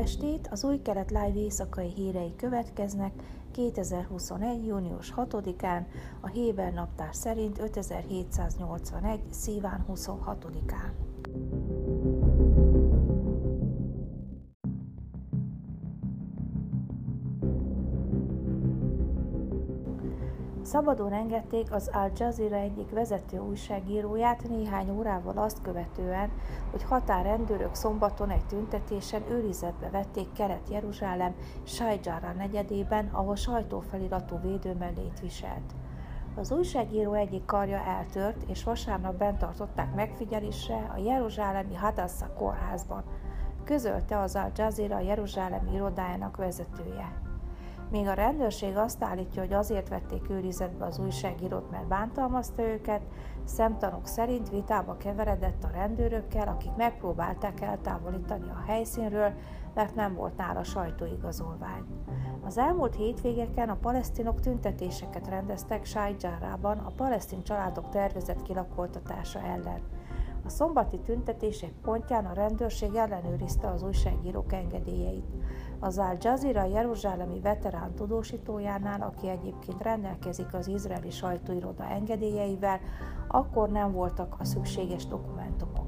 estét! Az új kelet live éjszakai hírei következnek 2021. június 6-án, a Héber naptár szerint 5781. szíván 26-án. Szabadon engedték az Al Jazeera egyik vezető újságíróját néhány órával azt követően, hogy határrendőrök szombaton egy tüntetésen őrizetbe vették Kelet-Jeruzsálem Sajjára negyedében, ahol sajtófeliratú védőmellét viselt. Az újságíró egyik karja eltört, és vasárnap bent tartották megfigyelésre a Jeruzsálemi Hadassah kórházban, közölte az Al Jazeera Jeruzsálemi irodájának vezetője. Míg a rendőrség azt állítja, hogy azért vették őrizetbe az újságírót, mert bántalmazta őket, szemtanúk szerint vitába keveredett a rendőrökkel, akik megpróbálták eltávolítani a helyszínről, mert nem volt nála sajtóigazolvány. Az elmúlt hétvégeken a palesztinok tüntetéseket rendeztek Sájdzsárában a palesztin családok tervezett kilakoltatása ellen. A szombati tüntetések pontján a rendőrség ellenőrizte az újságírók engedélyeit. Az Al Jazeera Jeruzsálemi veterán tudósítójánál, aki egyébként rendelkezik az izraeli sajtóiroda engedélyeivel, akkor nem voltak a szükséges dokumentumok.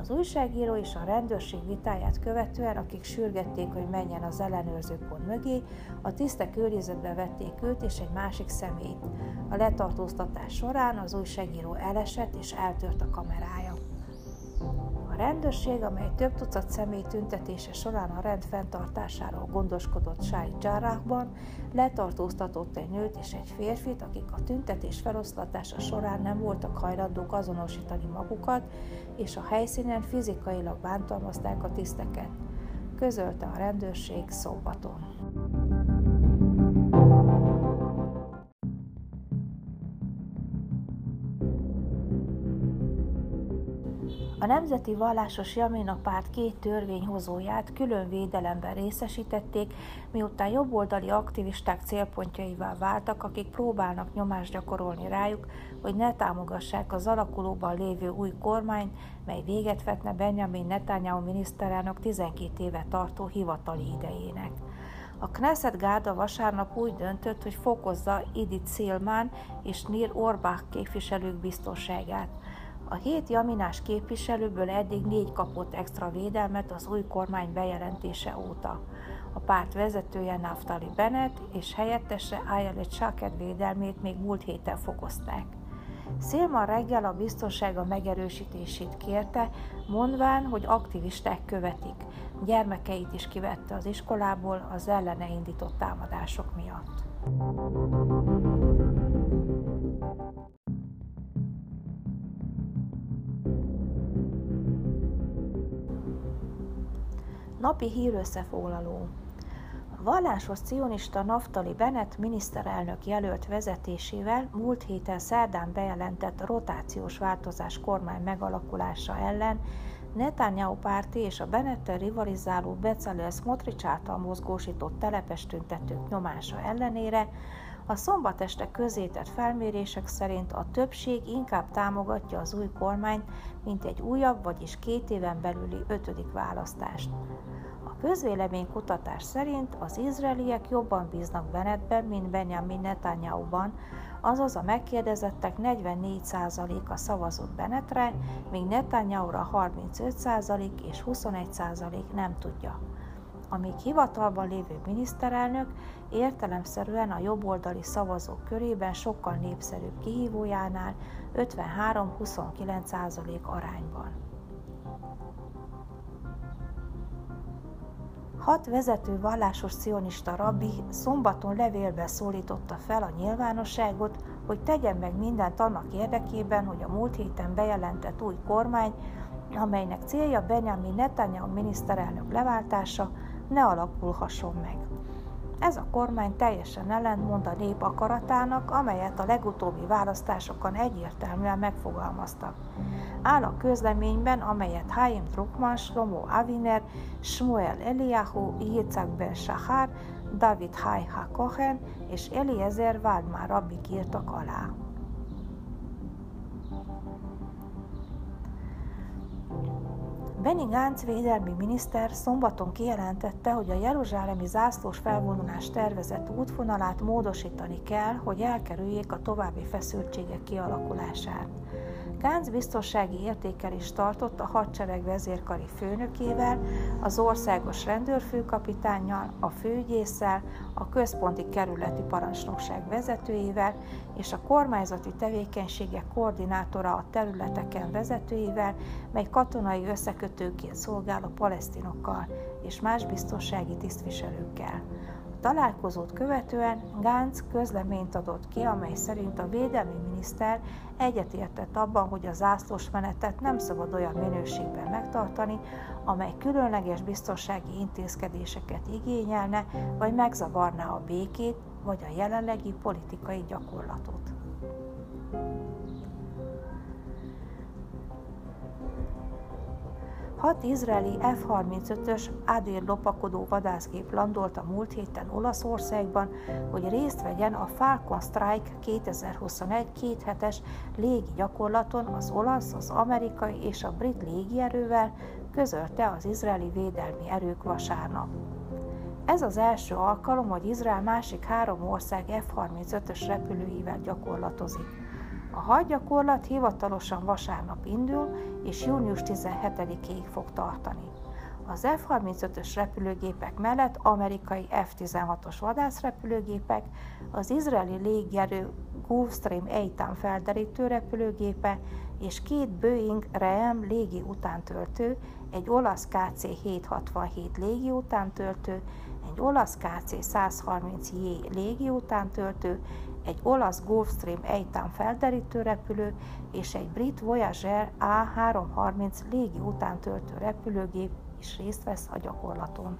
Az újságíró és a rendőrség vitáját követően, akik sürgették, hogy menjen az ellenőrzőpont mögé, a tisztek őrizetbe vették őt és egy másik személyt. A letartóztatás során az újságíró elesett és eltört a kamerája. A rendőrség, amely több tucat személy tüntetése során a rend fenntartásáról gondoskodott Sáj Dzsárákban, letartóztatott egy nőt és egy férfit, akik a tüntetés feloszlatása során nem voltak hajlandók azonosítani magukat, és a helyszínen fizikailag bántalmazták a tiszteket, közölte a rendőrség szombaton. A Nemzeti Vallásos Jamina párt két törvényhozóját külön védelemben részesítették, miután jobboldali aktivisták célpontjaivá váltak, akik próbálnak nyomást gyakorolni rájuk, hogy ne támogassák az alakulóban lévő új kormányt, mely véget vetne Benjamin Netanyahu miniszterelnök 12 éve tartó hivatali idejének. A Knesset Gárda vasárnap úgy döntött, hogy fokozza Edith Szilmán és Nir Orbach képviselők biztonságát. A hét jaminás képviselőből eddig négy kapott extra védelmet az új kormány bejelentése óta. A párt vezetője Naftali Bennett és helyettese Ayelet Shaked védelmét még múlt héten fokozták. Szélman reggel a biztonsága megerősítését kérte, mondván, hogy aktivisták követik. Gyermekeit is kivette az iskolából az ellene indított támadások miatt. Napi hírösszefoglaló. A vallásos cionista Naftali Bennett miniszterelnök jelölt vezetésével múlt héten szerdán bejelentett rotációs változás kormány megalakulása ellen Netanyahu párti és a Bennettel rivalizáló Bezalel Smotrich által mozgósított telepes tüntetők nyomása ellenére a szombat este közétett felmérések szerint a többség inkább támogatja az új kormányt, mint egy újabb, vagyis két éven belüli ötödik választást. A közvéleménykutatás szerint az izraeliek jobban bíznak Bennettben, mint Benjamin Netanyahu-ban, azaz a megkérdezettek 44%-a szavazott Bennettre, míg Netanyahu-ra 35% és 21% nem tudja a még hivatalban lévő miniszterelnök értelemszerűen a jobboldali szavazók körében sokkal népszerűbb kihívójánál 53-29% arányban. Hat vezető vallásos cionista rabbi szombaton levélbe szólította fel a nyilvánosságot, hogy tegyen meg mindent annak érdekében, hogy a múlt héten bejelentett új kormány, amelynek célja Benjamin Netanyahu miniszterelnök leváltása, ne alakulhasson meg. Ez a kormány teljesen ellentmond a nép akaratának, amelyet a legutóbbi választásokon egyértelműen megfogalmaztak. Áll a közleményben, amelyet Haim Druckmann, Shlomo Aviner, Shmuel Eliyahu, Yitzhak Ben Shahar, David Haiha Kohen és Eliezer Waldmar rabbik írtak alá. Benny Gantz védelmi miniszter szombaton kijelentette, hogy a jeruzsálemi zászlós felvonulás tervezett útvonalát módosítani kell, hogy elkerüljék a további feszültségek kialakulását. Gánc biztonsági értékelést tartott a hadsereg vezérkari főnökével, az országos rendőrfőkapitánnyal, a főügyésszel, a központi kerületi parancsnokság vezetőjével és a kormányzati tevékenységek koordinátora a területeken vezetőivel, mely katonai összekötőként szolgál a palesztinokkal és más biztonsági tisztviselőkkel találkozót követően Gánc közleményt adott ki, amely szerint a védelmi miniszter egyetértett abban, hogy a zászlós menetet nem szabad olyan minőségben megtartani, amely különleges biztonsági intézkedéseket igényelne, vagy megzavarná a békét, vagy a jelenlegi politikai gyakorlatot. Hat izraeli F-35-ös Adér lopakodó vadászgép landolt a múlt héten Olaszországban, hogy részt vegyen a Falcon Strike 2021 kéthetes légi gyakorlaton az olasz, az amerikai és a brit légierővel, közölte az izraeli védelmi erők vasárnap. Ez az első alkalom, hogy Izrael másik három ország F-35-ös repülőivel gyakorlatozik. A hadgyakorlat hivatalosan vasárnap indul, és június 17-ig fog tartani. Az F-35-ös repülőgépek mellett amerikai F-16-os vadászrepülőgépek, az izraeli légierő Gulfstream Eitan felderítő repülőgépe és két Boeing Ream légi utántöltő, egy olasz KC-767 légi utántöltő, egy olasz KC-130J légi utántöltő, egy olasz Gulfstream Eitan felderítő repülő és egy brit Voyager A330 légi utántöltő repülőgép is részt vesz a gyakorlaton.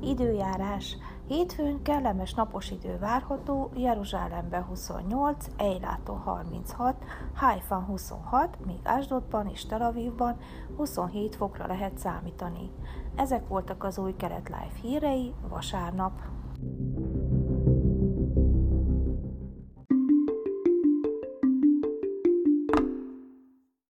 Időjárás. Hétfőn kellemes napos idő várható, Jeruzsálemben 28, Eiláton 36, Haifan 26, míg Ásdodban és Tel Avivban 27 fokra lehet számítani. Ezek voltak az új Keret Live hírei vasárnap.